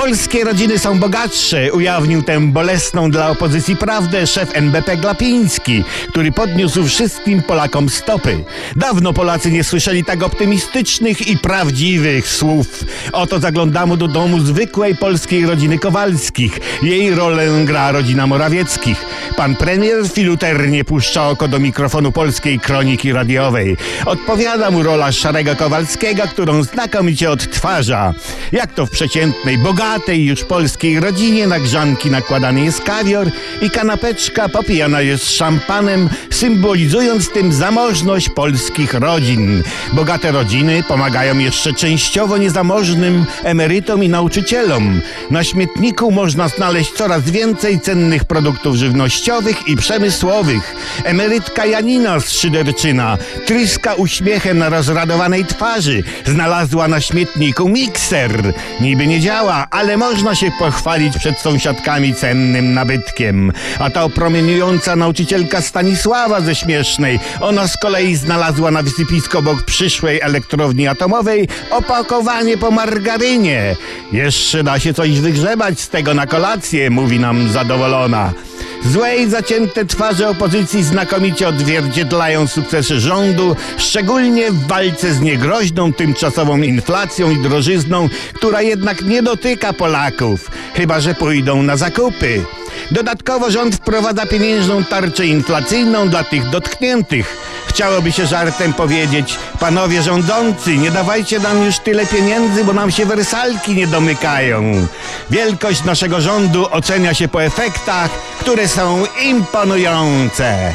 Polskie rodziny są bogatsze, ujawnił tę bolesną dla opozycji prawdę szef NBP Glapiński, który podniósł wszystkim Polakom stopy. Dawno Polacy nie słyszeli tak optymistycznych i prawdziwych słów. Oto zaglądamy do domu zwykłej polskiej rodziny Kowalskich. Jej rolę gra rodzina Morawieckich. Pan premier filuternie puszcza oko do mikrofonu polskiej kroniki radiowej. Odpowiada mu rola szarego Kowalskiego, którą znakomicie odtwarza. Jak to w przeciętnej, bogatej, bogatej już polskiej rodzinie na grzanki nakładany jest kawior i kanapeczka popijana jest szampanem, symbolizując tym zamożność polskich rodzin. Bogate rodziny pomagają jeszcze częściowo niezamożnym emerytom i nauczycielom. Na śmietniku można znaleźć coraz więcej cennych produktów żywnościowych i przemysłowych. Emerytka Janina z Szyderczyna tryska uśmiechem na rozradowanej twarzy. Znalazła na śmietniku mikser. Niby nie działa, ale można się pochwalić przed sąsiadkami cennym nabytkiem. A ta promieniująca nauczycielka Stanisława ze Śmiesznej, ona z kolei znalazła na wysypisko obok przyszłej elektrowni atomowej opakowanie po margarynie. Jeszcze da się coś wygrzebać z tego na kolację, mówi nam zadowolona. Złe i zacięte twarze opozycji znakomicie odzwierciedlają sukcesy rządu, szczególnie w walce z niegroźną tymczasową inflacją i drożyzną, która jednak nie dotyka Polaków, chyba że pójdą na zakupy. Dodatkowo rząd wprowadza pieniężną tarczę inflacyjną dla tych dotkniętych. Chciałoby się żartem powiedzieć, panowie rządzący, nie dawajcie nam już tyle pieniędzy, bo nam się wersalki nie domykają. Wielkość naszego rządu ocenia się po efektach, które są imponujące.